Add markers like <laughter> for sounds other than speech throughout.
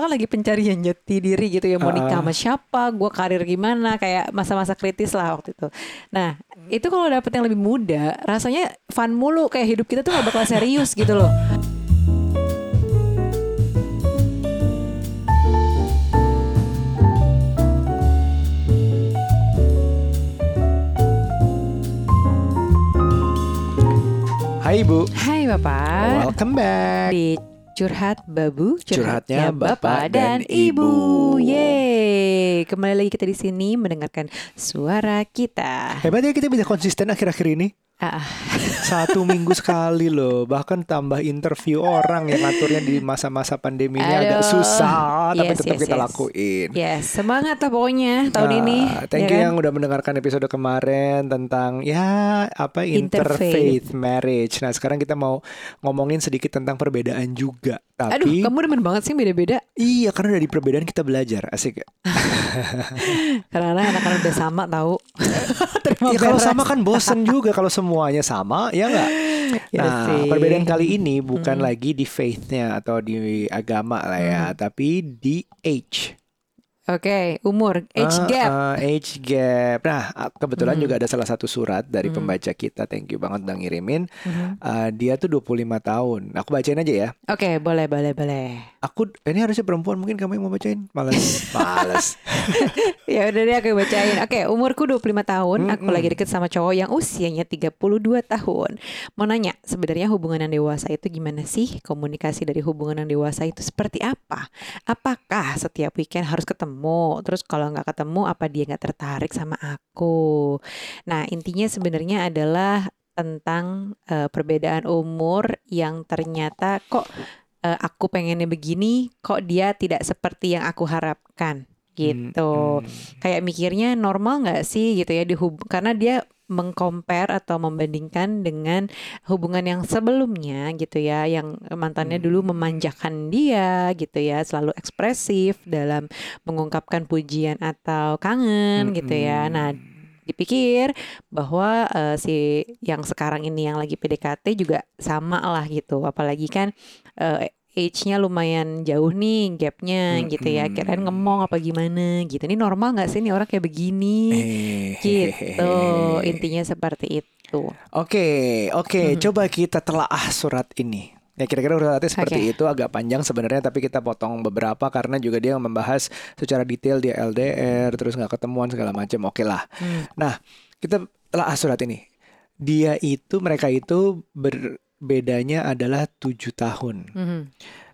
kan lagi pencarian jati diri gitu ya mau Ah, nikah ah. sama siapa, gue karir gimana, kayak masa-masa kritis lah waktu itu. Nah itu kalau dapet yang lebih muda, rasanya fun mulu kayak hidup kita tuh gak bakal serius gitu loh. Hai Bu, Hai bapak, welcome back. di curhat babu, Curhatnya Bapak dan Ibu. Yeay, kembali lagi kita di sini mendengarkan suara kita. Hebat ya kita bisa konsisten akhir-akhir ini. Ah, <laughs> Satu minggu sekali loh. Bahkan tambah interview orang yang ngaturnya di masa-masa pandemi ini agak Aduh. susah, tapi Yes, tetap yes, kita yes. lakuin. ya semangat lah pokoknya tahun Ah, ini. Thank ya you kan? yang udah mendengarkan episode kemarin tentang ya apa Interfaith. interfaith marriage. Nah sekarang kita mau ngomongin sedikit tentang perbedaan juga. Aduh, Tapi kamu demen banget sih beda-beda. iya karena dari perbedaan kita belajar asik. ya? <laughs> Karena anak-anak udah sama tahu. Ya kalau sama kan <laughs> bosen juga kalau semuanya sama ya nggak. <gasps> Ya Nah sih. perbedaan kali ini bukan lagi di faithnya atau di agama lah ya, tapi di age. Oke, umur, age Ah, gap. ah, age gap. Nah, ah, kebetulan Hmm. juga ada salah satu surat dari Hmm. pembaca kita. Thank you banget udah ngirimin. Mhm. Ah, dia tuh 25 tahun. Aku bacain aja ya. Oke, boleh, boleh, boleh. Aku ini harusnya perempuan, mungkin kamu yang mau bacain. Males. <laughs> Males. <laughs> Ya udah deh aku bacain. Oke, umurku 25 tahun. Aku Mm-mm. lagi deket sama cowok yang usianya 32 tahun. Mau nanya, sebenarnya hubungan yang dewasa itu gimana sih? Komunikasi dari hubungan yang dewasa itu seperti apa? Apakah setiap weekend harus ketemu? Terus kalau nggak ketemu, apa dia nggak tertarik sama aku? Nah, intinya sebenarnya adalah tentang eh, perbedaan umur yang ternyata kok eh, aku pengennya begini, kok dia tidak seperti yang aku harapkan gitu Hmm, kayak mikirnya normal nggak sih gitu ya di hub- karena dia mengcompare atau membandingkan dengan hubungan yang sebelumnya gitu ya yang mantannya Hmm. dulu memanjakan dia gitu ya selalu ekspresif dalam mengungkapkan pujian atau kangen gitu ya mm-mm. nah dipikir bahwa eh, si yang sekarang ini yang lagi PDKT juga sama lah gitu apalagi kan eh, age-nya lumayan jauh nih gapnya gitu ya kirain ngemong apa gimana gitu ini normal nggak sih nih orang kayak begini Eh, gitu intinya seperti itu Oke, oke. Mhm. Coba kita telaah surat ini. Ya kira-kira suratnya seperti Oke. itu agak panjang sebenarnya tapi kita potong beberapa karena juga dia membahas secara detail dia LDR terus nggak ketemuan segala macam. Oke lah. Hmm. Kita telaah surat ini. Dia itu mereka itu berbedanya adalah tujuh tahun. Mhm.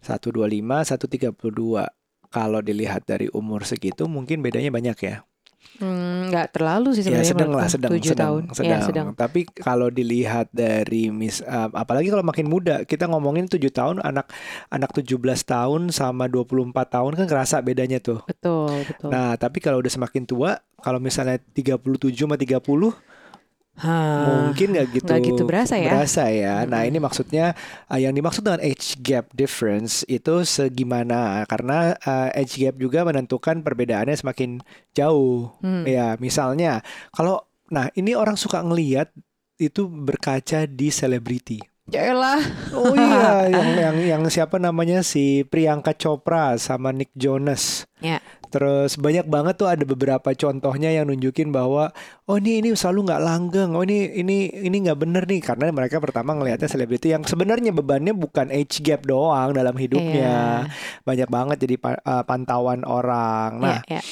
125, 132. Kalau dilihat dari umur segitu mungkin bedanya banyak ya. Hmm, nggak terlalu sih Ya sebenarnya sedang lah, sedang, tujuh sedang, tahun sedang. ya sedang Tapi kalau dilihat dari mis, uh, apalagi kalau makin muda, kita ngomongin 7 tahun, anak anak 17 tahun sama 24 tahun kan kerasa bedanya tuh. betul betul Nah, tapi kalau udah semakin tua, kalau misalnya 37 sama 30, Hah, mungkin nggak gitu. nggak gitu berasa ya Berasa ya. Nah, ini maksudnya uh, yang dimaksud dengan age gap difference itu segimana? Karena uh, age gap juga menentukan perbedaannya semakin jauh. Hmm. Ya, misalnya kalau nah ini orang suka ngeliat itu berkaca di selebriti. Yaelah. Oh iya, <laughs> yang yang yang siapa namanya si Priyanka Chopra sama Nick Jonas. Ya. Terus banyak banget tuh ada beberapa contohnya yang nunjukin bahwa oh ini ini selalu nggak langgeng, oh ini ini ini nggak bener nih karena mereka pertama ngelihatnya selebriti yang sebenarnya bebannya bukan age gap doang dalam hidupnya, banyak banget jadi pa- uh, pantauan orang. Nah, ya, ya.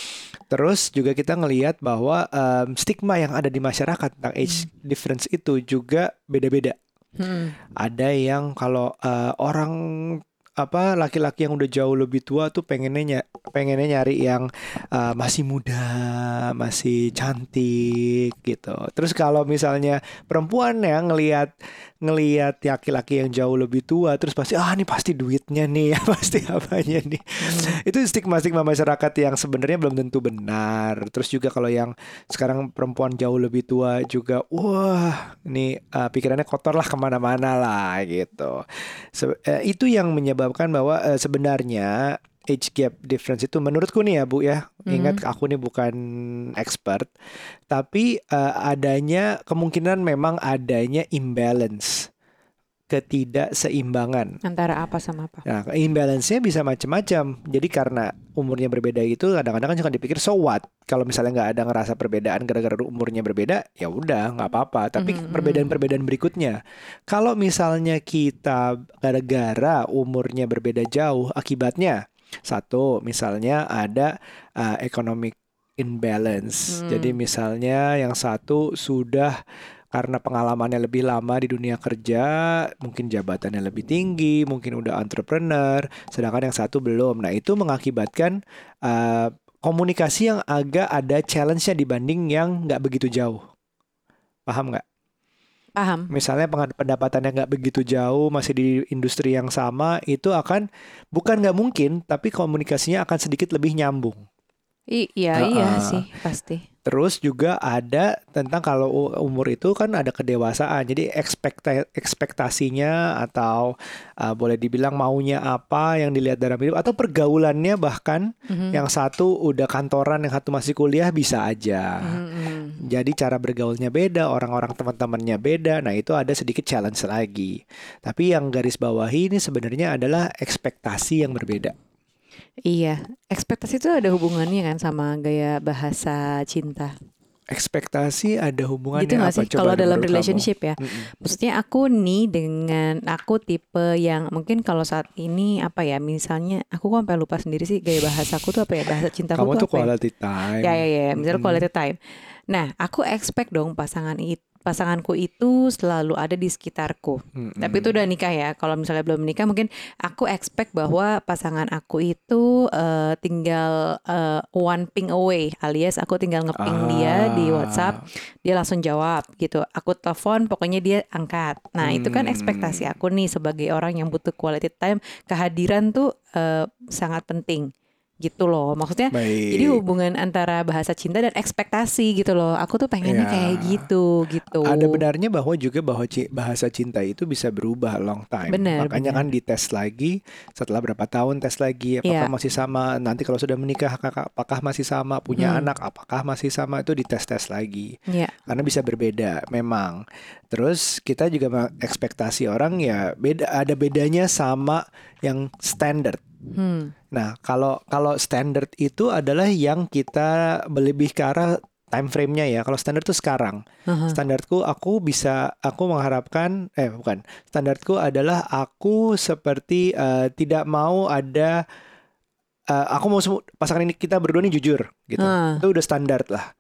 Terus juga kita ngelihat bahwa em, stigma yang ada di masyarakat tentang age difference itu juga beda-beda. Hmm. Ada yang kalau eh, orang apa laki-laki yang udah jauh lebih tua tuh pengennya ny- pengennya nyari yang eh, masih muda, masih cantik gitu. Terus kalau misalnya perempuan ya ngelihat ngelihat laki-laki yang jauh lebih tua terus pasti ah ini pasti duitnya nih, <laughs> pasti apanya nih itu stigma-stigma masyarakat yang sebenarnya belum tentu benar. Terus juga kalau yang sekarang perempuan jauh lebih tua juga, wah ini uh, pikirannya kotor lah ke mana-mana lah gitu. Se- eh, itu yang menyebabkan bahwa eh, sebenarnya age gap difference itu menurutku nih ya Bu ya, ingat aku nih bukan expert, tapi eh, adanya kemungkinan memang adanya imbalance ketidakseimbangan. Antara apa sama apa? Nah, imbalance-nya bisa macam-macam. Jadi karena umurnya berbeda itu kadang-kadang kan suka dipikir so what? Kalau misalnya nggak ada ngerasa perbedaan gara-gara umurnya berbeda, ya udah nggak apa-apa. Tapi Mhm, perbedaan-perbedaan berikutnya, kalau misalnya kita gara-gara umurnya berbeda jauh, akibatnya satu, misalnya ada uh, economic imbalance. Hmm. Jadi misalnya yang satu sudah karena pengalamannya lebih lama di dunia kerja, mungkin jabatannya lebih tinggi, mungkin udah entrepreneur, sedangkan yang satu belum. Nah, itu mengakibatkan uh, komunikasi yang agak ada challenge-nya dibanding yang nggak begitu jauh. Paham nggak? Paham? Misalnya pendapatannya nggak begitu jauh, masih di industri yang sama, itu akan bukan nggak mungkin, tapi komunikasinya akan sedikit lebih nyambung. I- iya, Ah, iya ah. sih, pasti. Terus juga ada tentang kalau umur itu kan ada kedewasaan. Jadi ekspekta ekspektasinya atau uh, boleh dibilang maunya apa yang dilihat dalam hidup atau pergaulannya bahkan Mhm. yang satu udah kantoran, yang satu masih kuliah bisa aja. Mhm, mhm. Jadi cara bergaulnya beda, orang-orang teman-temannya beda. Nah, itu ada sedikit challenge lagi. Tapi yang garis bawahi ini sebenarnya adalah ekspektasi yang berbeda. Iya, ekspektasi itu ada hubungannya kan sama gaya bahasa cinta. Ekspektasi ada hubungannya Gitu apa sih? Kalau coba dalam menurut kamu? relationship ya. Mm-mm. Maksudnya aku nih dengan aku tipe yang mungkin kalau saat ini apa ya? Misalnya aku kok sampai lupa sendiri sih gaya bahasaku tuh apa ya? Bahasa cintaku Kamu tuh tuh apa ya? quality time. Ya ya ya, misalnya Mm-mm. quality time. Nah, aku expect dong pasangan itu pasanganku itu selalu ada di sekitarku. Mm-mm. Tapi itu udah nikah ya. Kalau misalnya belum menikah mungkin aku expect bahwa pasangan aku itu eh, tinggal eh, one ping away alias aku tinggal ngeping dia di Ah. WhatsApp, dia langsung jawab gitu. Aku telepon pokoknya dia angkat. Nah, itu kan Hmm. ekspektasi aku nih sebagai orang yang butuh quality time, kehadiran tuh eh, sangat penting. Gitu loh. Maksudnya Baik. jadi hubungan antara bahasa cinta dan ekspektasi gitu loh. Aku tuh pengennya Ya. kayak gitu gitu. Ada benarnya bahwa juga bahwa bahasa cinta itu bisa berubah long time. Benar, Makanya benar. kan dites lagi setelah berapa tahun tes lagi apakah Iya. masih sama. Nanti kalau sudah menikah kakak- apakah masih sama, punya Hmm. anak apakah masih sama itu dites-tes lagi. Iya. Karena bisa berbeda memang. Terus kita juga ekspektasi orang ya beda ada bedanya sama yang standar. Hmm. Nah, kalau kalau standar itu adalah yang kita lebih ke arah time frame-nya ya. Kalau standar itu sekarang. Aha. Standarku aku bisa aku mengharapkan eh bukan. Standarku adalah aku seperti eh, tidak mau ada eh, aku mau pasangan ini kita berdua ini jujur gitu. Ah. Itu udah standar lah.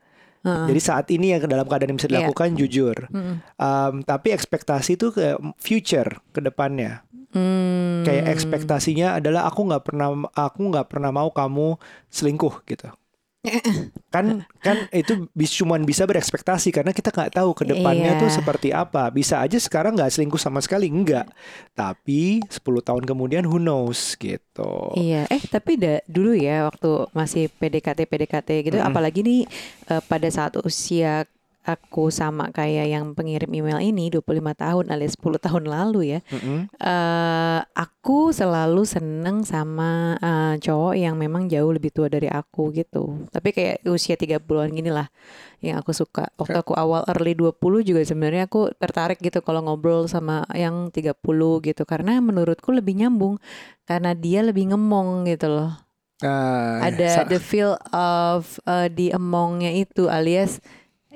Heeh. Jadi saat ini yang dalam keadaan yang bisa Iya. dilakukan jujur. Mm-mm. Um, tapi ekspektasi itu ke future ke depannya. Hmm. Kayak ekspektasinya adalah aku nggak pernah aku nggak pernah mau kamu selingkuh gitu. <laughs> kan kan itu bis, cuman bisa berekspektasi karena kita nggak tahu ke depannya Iya. tuh seperti apa. Bisa aja sekarang nggak selingkuh sama sekali enggak. Tapi 10 tahun kemudian who knows gitu. Iya, eh tapi da, dulu ya waktu masih PDKT PDKT gitu, Mm-mm. apalagi nih eh, pada saat usia aku sama kayak yang pengirim email ini 25 tahun alias 10 tahun lalu ya. Mm-mm. eh aku selalu seneng sama eh, cowok yang memang jauh lebih tua dari aku gitu. Tapi kayak usia 30-an gini lah yang aku suka. Waktu aku awal early 20 juga sebenarnya aku tertarik gitu kalau ngobrol sama yang 30 gitu karena menurutku lebih nyambung karena dia lebih ngemong gitu loh. Nah, Ada the feel of uh, di emongnya itu alias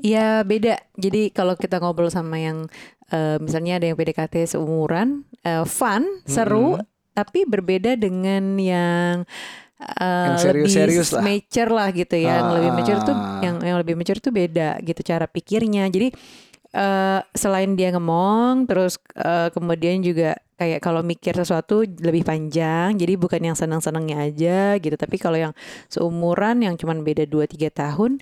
ya beda. Jadi kalau kita ngobrol sama yang uh, misalnya ada yang PDKT seumuran, uh, fun, seru, tapi berbeda dengan yang uh, Yang serius-serius lebih lah. mature lah gitu ya. Yang lebih mature tuh Ah. yang yang lebih mature tuh beda gitu cara pikirnya. Jadi eh selain dia ngomong, terus eh, kemudian juga kayak kalau mikir sesuatu lebih panjang, jadi bukan yang senang-senangnya aja gitu. Tapi kalau yang seumuran yang cuman beda 2-3 tahun,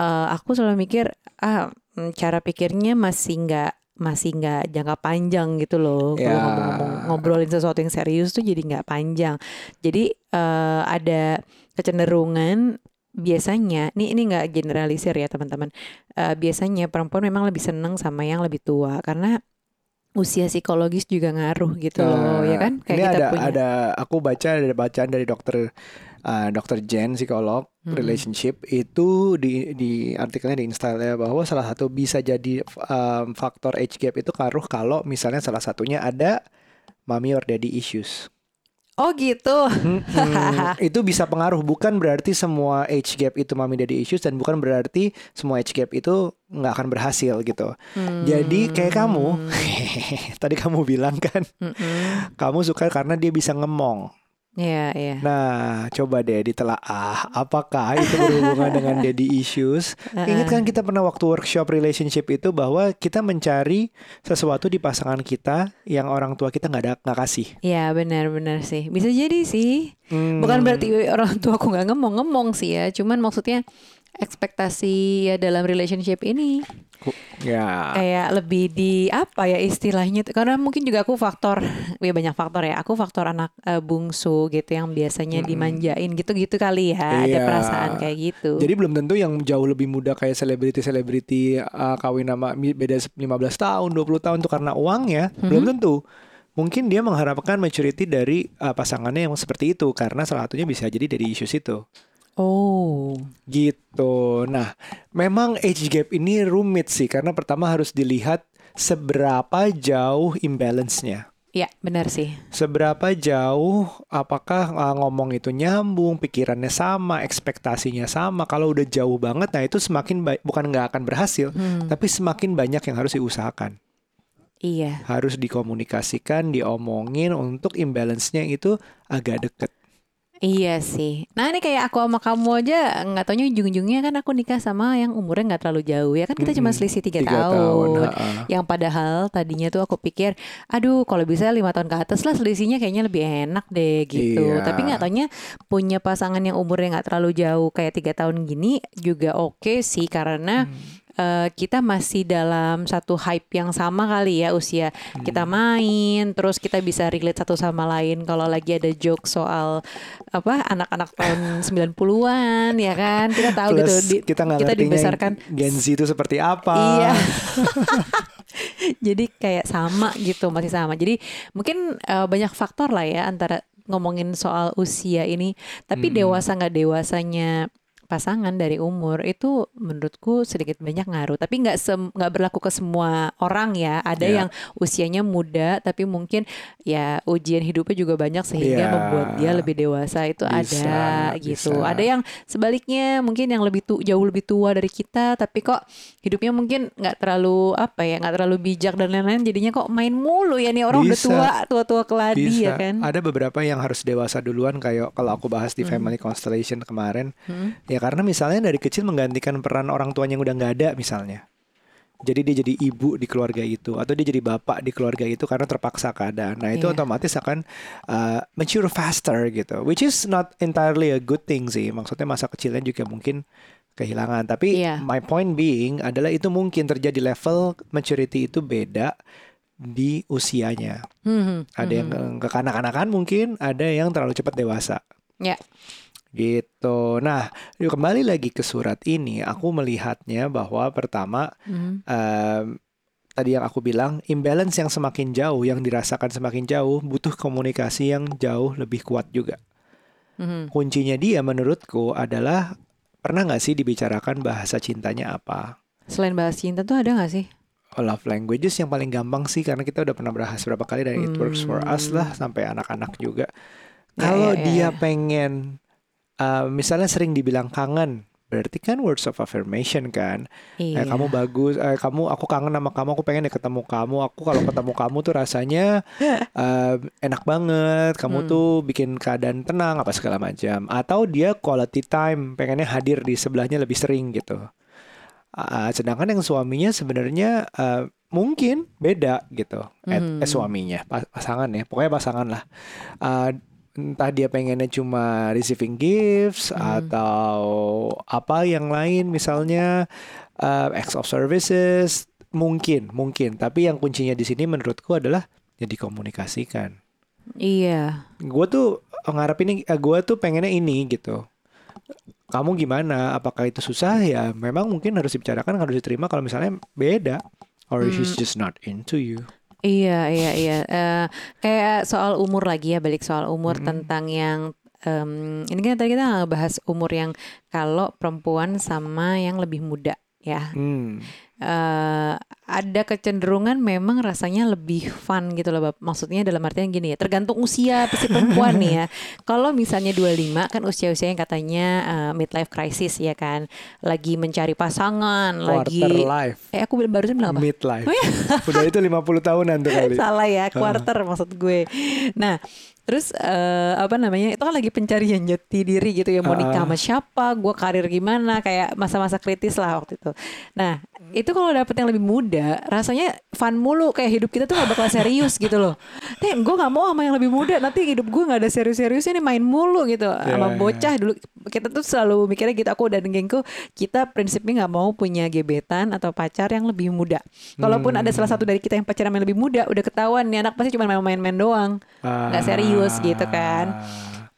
eh, aku selalu mikir ah mm, cara pikirnya masih nggak masih nggak jangka panjang gitu loh. Kalau Ya. ngomong-ngomong ngobrolin sesuatu yang serius tuh jadi nggak panjang. Jadi eh, ada kecenderungan biasanya, ini ini nggak generalisir ya teman-teman. Eh, biasanya perempuan memang lebih seneng sama yang lebih tua karena usia psikologis juga ngaruh gitu loh, ya kan? Nah, ini kita ada punya. ada aku baca ada bacaan dari dokter uh, Dr. Jen psikolog Mm-mm. relationship itu di di artikelnya di Instagram bahwa salah satu bisa jadi um, faktor age gap itu karuh kalau misalnya salah satunya ada mommy or daddy issues. Oh gitu. Mm-mm. itu bisa pengaruh bukan berarti semua age gap itu mommy daddy issues dan bukan berarti semua age gap itu nggak akan berhasil gitu. Jadi kayak kamu, <laughs> tadi kamu bilang kan, Mm-mm. kamu suka karena dia bisa ngemong. Iya, iya. Nah, coba deh ditelaah apakah itu berhubungan dengan daddy issues. Ingat kan kita pernah waktu workshop relationship itu bahwa kita mencari sesuatu di pasangan kita yang orang tua kita nggak ada nggak kasih. Iya benar-benar sih. Bisa jadi sih. Hmm. Bukan berarti orang tua aku nggak ngomong-ngomong sih ya. Cuman maksudnya ekspektasi ya dalam relationship ini ya. kayak lebih di apa ya istilahnya karena mungkin juga aku faktor ya banyak faktor ya aku faktor anak eh, bungsu gitu yang biasanya Mm-mm. dimanjain gitu-gitu kali ya ada Iya. perasaan kayak gitu Jadi belum tentu yang jauh lebih muda kayak selebriti-selebriti uh, kawin nama beda 15 tahun, 20 tahun tuh karena uangnya, Mhm. belum tentu. Mungkin dia mengharapkan maturity dari uh, pasangannya yang seperti itu karena salah satunya bisa jadi dari issues itu. Oh Gitu. Nah, memang age gap ini rumit sih karena pertama harus dilihat seberapa jauh imbalance-nya. ya benar sih Seberapa jauh apakah uh, ngomong itu nyambung, pikirannya sama, ekspektasinya sama. Kalau udah jauh banget, nah itu semakin bukan nggak akan berhasil, Hmm, tapi semakin banyak yang harus diusahakan. iya Harus dikomunikasikan, diomongin untuk imbalance-nya itu agak deket. Iya sih. Nah ini kayak aku sama kamu aja nggak taunya ujung-ujungnya kan aku nikah sama yang umurnya nggak terlalu jauh ya kan kita cuma selisih tiga, Tiga tahun. ha-ha. Yang padahal tadinya tuh aku pikir, aduh kalau bisa lima tahun ke atas lah selisihnya kayaknya lebih enak deh gitu. Iya. Tapi nggak taunya punya pasangan yang umurnya nggak terlalu jauh kayak tiga tahun gini juga oke sih karena Hmm. Eh, kita masih dalam satu hype yang sama kali ya usia kita Hmm. main terus kita bisa relate satu sama lain kalau lagi ada joke soal apa anak-anak tahun <laughs> 90-an ya kan kita tahu Plus gitu di- kita kita dibesarkan Gen Z itu seperti apa. Iya. <laughs> <laughs> Jadi kayak sama gitu, masih sama. Jadi mungkin eh, banyak faktor lah ya antara ngomongin soal usia ini. Tapi Mm-mm. dewasa nggak dewasanya pasangan dari umur itu menurutku sedikit banyak ngaruh. Tapi nggak nggak berlaku ke semua orang ya. Ada Iya. yang usianya muda tapi mungkin ya ujian hidupnya juga banyak sehingga Iya. membuat dia lebih dewasa itu Bisa, ada gitu. bisa. Ada yang sebaliknya mungkin yang lebih tu jauh lebih tua dari kita tapi kok hidupnya mungkin nggak terlalu apa ya nggak terlalu bijak dan lain-lain jadinya kok main mulu ya nih orang udah Bisa. tua tua tua keladi Bisa. ya kan Ada beberapa yang harus dewasa duluan kayak kalau aku bahas di Hmm. Family Constellation kemarin. Hmm. Ya karena misalnya dari kecil menggantikan peran orang tuanya yang udah nggak ada misalnya. Jadi dia jadi ibu di keluarga itu atau dia jadi bapak di keluarga itu karena terpaksa keadaan. Nah itu Iya. otomatis akan uh, mature faster gitu, which is not entirely a good thing sih. Maksudnya masa kecilnya juga mungkin kehilangan. Tapi Iya. my point being adalah itu mungkin terjadi level maturity itu beda di usianya. Hmm, hmm, Ada yang hmm. ke kekanak-kanakan mungkin, ada yang terlalu cepat dewasa. Ya. Gitu. Nah, kembali lagi ke surat ini, aku melihatnya bahwa pertama Hmm. em, tadi yang aku bilang imbalance yang semakin jauh, yang dirasakan semakin jauh, butuh komunikasi yang jauh lebih kuat juga. Hmm. Kuncinya dia menurutku adalah pernah nggak sih dibicarakan bahasa cintanya apa? selain bahas cinta tuh ada nggak sih Love languages yang paling gampang sih karena kita udah pernah bahas berapa kali dari It Works For Us lah sampai anak-anak juga. Ya, Kalau ya, ya, dia ya. pengen uh, misalnya sering dibilang kangen, berarti kan words of affirmation kan. iya Eh, kamu bagus, eh, kamu aku kangen sama kamu, aku pengen deh ketemu kamu. Aku kalau ketemu kamu tuh rasanya uh, <laughs> enak banget. Kamu Hmm. tuh bikin keadaan tenang apa segala macam. Atau dia quality time, pengennya hadir di sebelahnya lebih sering gitu. Ah, sedangkan yang suaminya sebenarnya uh, mungkin beda gitu. Eh, Hmm. eh, suaminya, pas- pasangan ya, pokoknya pasangan lah. Uh, entah dia pengennya cuma receiving gifts Hmm. atau apa yang lain misalnya uh, acts of services mungkin mungkin. Tapi yang kuncinya di sini menurutku adalah ya dikomunikasikan. Iya. Gue tuh ngarepin gue tuh pengennya ini gitu. Kamu gimana? Apakah itu susah? Ya memang mungkin harus dibicarakan harus diterima. Kalau misalnya beda or she's Hmm. just not into you Iya, iya, iya. Eh, kayak soal umur lagi ya, balik soal umur Mm-mm. tentang yang em, ini kan tadi kita bahas umur yang kalau perempuan sama yang lebih muda ya. Hmm. Eh ada kecenderungan memang rasanya lebih fun gitu loh. Maksudnya dalam artian gini ya, tergantung usia si perempuan nih ya. <laughs> Kalau misalnya 25 kan usia-usia yang katanya eh, midlife crisis ya kan. Lagi mencari pasangan, Quarter lagi life, Eh aku barusan bilang apa? midlife. Oh iya. <laughs> Udah itu 50 tahunan tuh kali. Salah ya, quarter maksud gue. Nah, terus eh, apa namanya? Itu kan lagi pencarian jati diri gitu ya. Mau nikah sama siapa? Gue karir gimana? Kayak masa-masa kritis lah waktu itu. Nah, itu kalau dapet yang lebih muda, rasanya fun mulu. Kayak hidup kita tuh gak bakal serius gitu loh. Nih, gue gak mau sama yang lebih muda. Nanti hidup gue gak ada serius-seriusnya nih main mulu gitu. Sama Iya, bocah dulu. Kita tuh selalu mikirnya gitu. Aku dan gengku, kita prinsipnya gak mau punya gebetan atau pacar yang lebih muda. Kalaupun ada salah satu dari kita yang pacaran yang lebih muda, udah ketahuan nih anak pasti cuma main-main doang. Nggak serius gitu kan.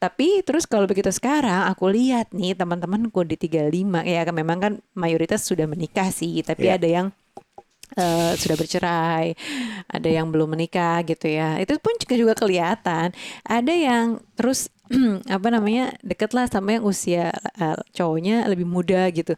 Tapi terus kalau begitu sekarang aku lihat nih teman-temanku di 35 ya kan memang kan mayoritas sudah menikah sih, tapi Iya. ada yang eh, sudah bercerai, ada yang belum menikah gitu ya. Itu pun juga juga kelihatan. Ada yang terus <clears throat> apa namanya deket lah sama yang usia eh, cowoknya lebih muda gitu.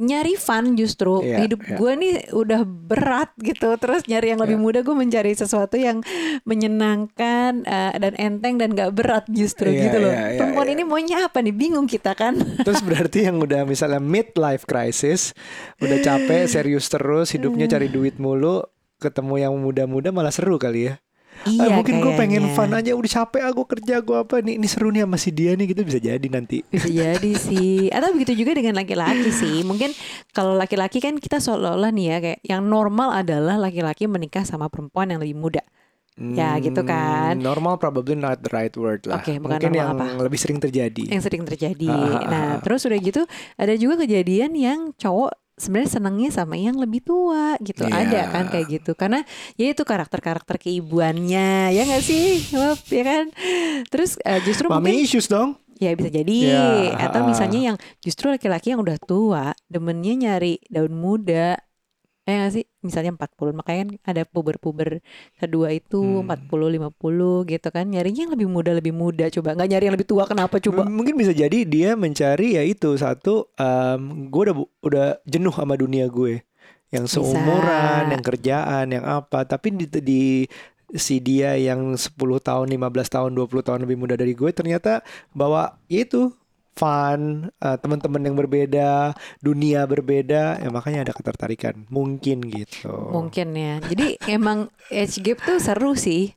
Nyari fun justru Iya, hidup iya. gue nih udah berat gitu terus nyari yang lebih Iya. muda gue mencari sesuatu yang menyenangkan eh, dan enteng dan gak berat justru Iya, gitu loh iya, iya, perempuan iya. ini maunya apa nih bingung kita kan <laughs> Terus berarti yang udah misalnya midlife crisis, udah capek, serius terus, hidupnya cari duit mulu, ketemu yang muda-muda malah seru kali ya. Iya Ah, mungkin gue pengen fun aja, udah capek aku kerja gue apa nih, ini seru nih sama si dia nih gitu bisa jadi nanti. Bisa jadi <laughs> sih. Atau begitu juga dengan laki-laki sih. Mungkin kalau laki-laki kan kita seolah-olah nih ya kayak yang normal adalah laki-laki menikah sama perempuan yang lebih muda. Ya, gitu kan. Hmm, Normal probably not the right word lah. Oke, bukan mungkin yang apa? lebih sering terjadi. Yang sering terjadi. Ah, ah, ah, Nah, ah. terus udah gitu ada juga kejadian yang cowok sebenarnya senangnya sama yang lebih tua gitu. Iya. Ada kan kayak gitu. Karena ya itu karakter-karakter keibuannya. Ya nggak sih? Ya kan? Terus eh, justru Mami mungkin issues dong. Ya bisa jadi Ya, Atau misalnya yang justru laki-laki yang udah tua Demennya nyari daun muda Eh gak sih Misalnya 40 Makanya kan ada puber-puber Kedua itu Hmm. 40, 50 gitu kan Nyarinya yang lebih muda Lebih muda coba Gak nyari yang lebih tua Kenapa coba M- Mungkin bisa jadi dia mencari ya itu satu, gue udah udah jenuh sama dunia gue, yang Bisa. seumuran, yang kerjaan, yang apa. Tapi di, di si dia yang 10 tahun, 15 tahun, 20 tahun lebih muda dari gue ternyata bawa ya itu fun, eh, teman-teman yang berbeda, dunia berbeda, ya makanya ada ketertarikan. Mungkin gitu. Mungkin ya Jadi emang age gap tuh seru sih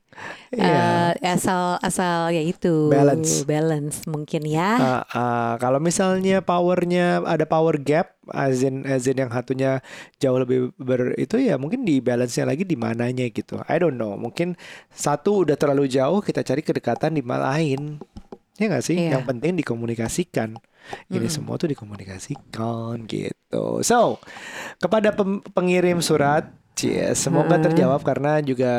Iya. Eh, Asal Asal ya itu Balance. Balance mungkin ya Ah, ah, kalau misalnya powernya ada power gap, azin azin yang satunya jauh lebih ber itu ya mungkin di balance-nya lagi di mananya gitu. I don't know. Mungkin satu udah terlalu jauh, kita cari kedekatan di mal lain. Ya nggak sih? Iya. Yang penting dikomunikasikan. Ini Mm-mm. semua tuh dikomunikasikan gitu. So, kepada pengirim surat Cie, semoga Heeh. terjawab karena juga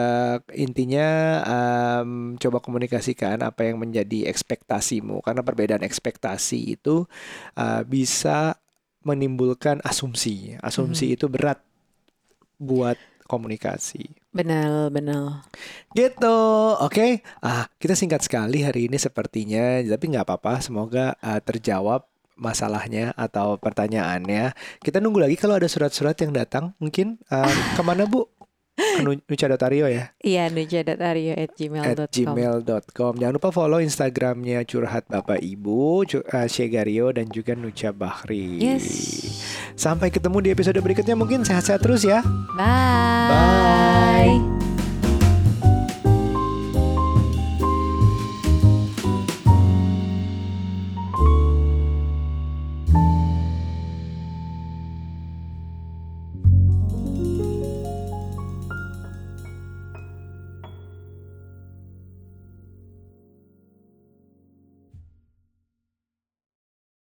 intinya em, coba komunikasikan apa yang menjadi ekspektasimu karena perbedaan ekspektasi itu eh, bisa menimbulkan asumsi. Asumsi itu berat buat komunikasi. Benar benar Gitu, oke. Ah, kita singkat sekali hari ini sepertinya, tapi nggak apa-apa. Semoga ah, terjawab masalahnya atau pertanyaannya. Kita nunggu lagi kalau ada surat-surat yang datang. Mungkin ah, ke mana Bu? Ke ya? Iya nuja.aryo at At gmail.com gmail.com. Jangan lupa follow Instagramnya Curhat Bapak Ibu, ah, Shegario dan juga Nucha Bahri. Yes. Sampai ketemu di episode berikutnya. Mungkin sehat-sehat terus ya. Bye. Bye.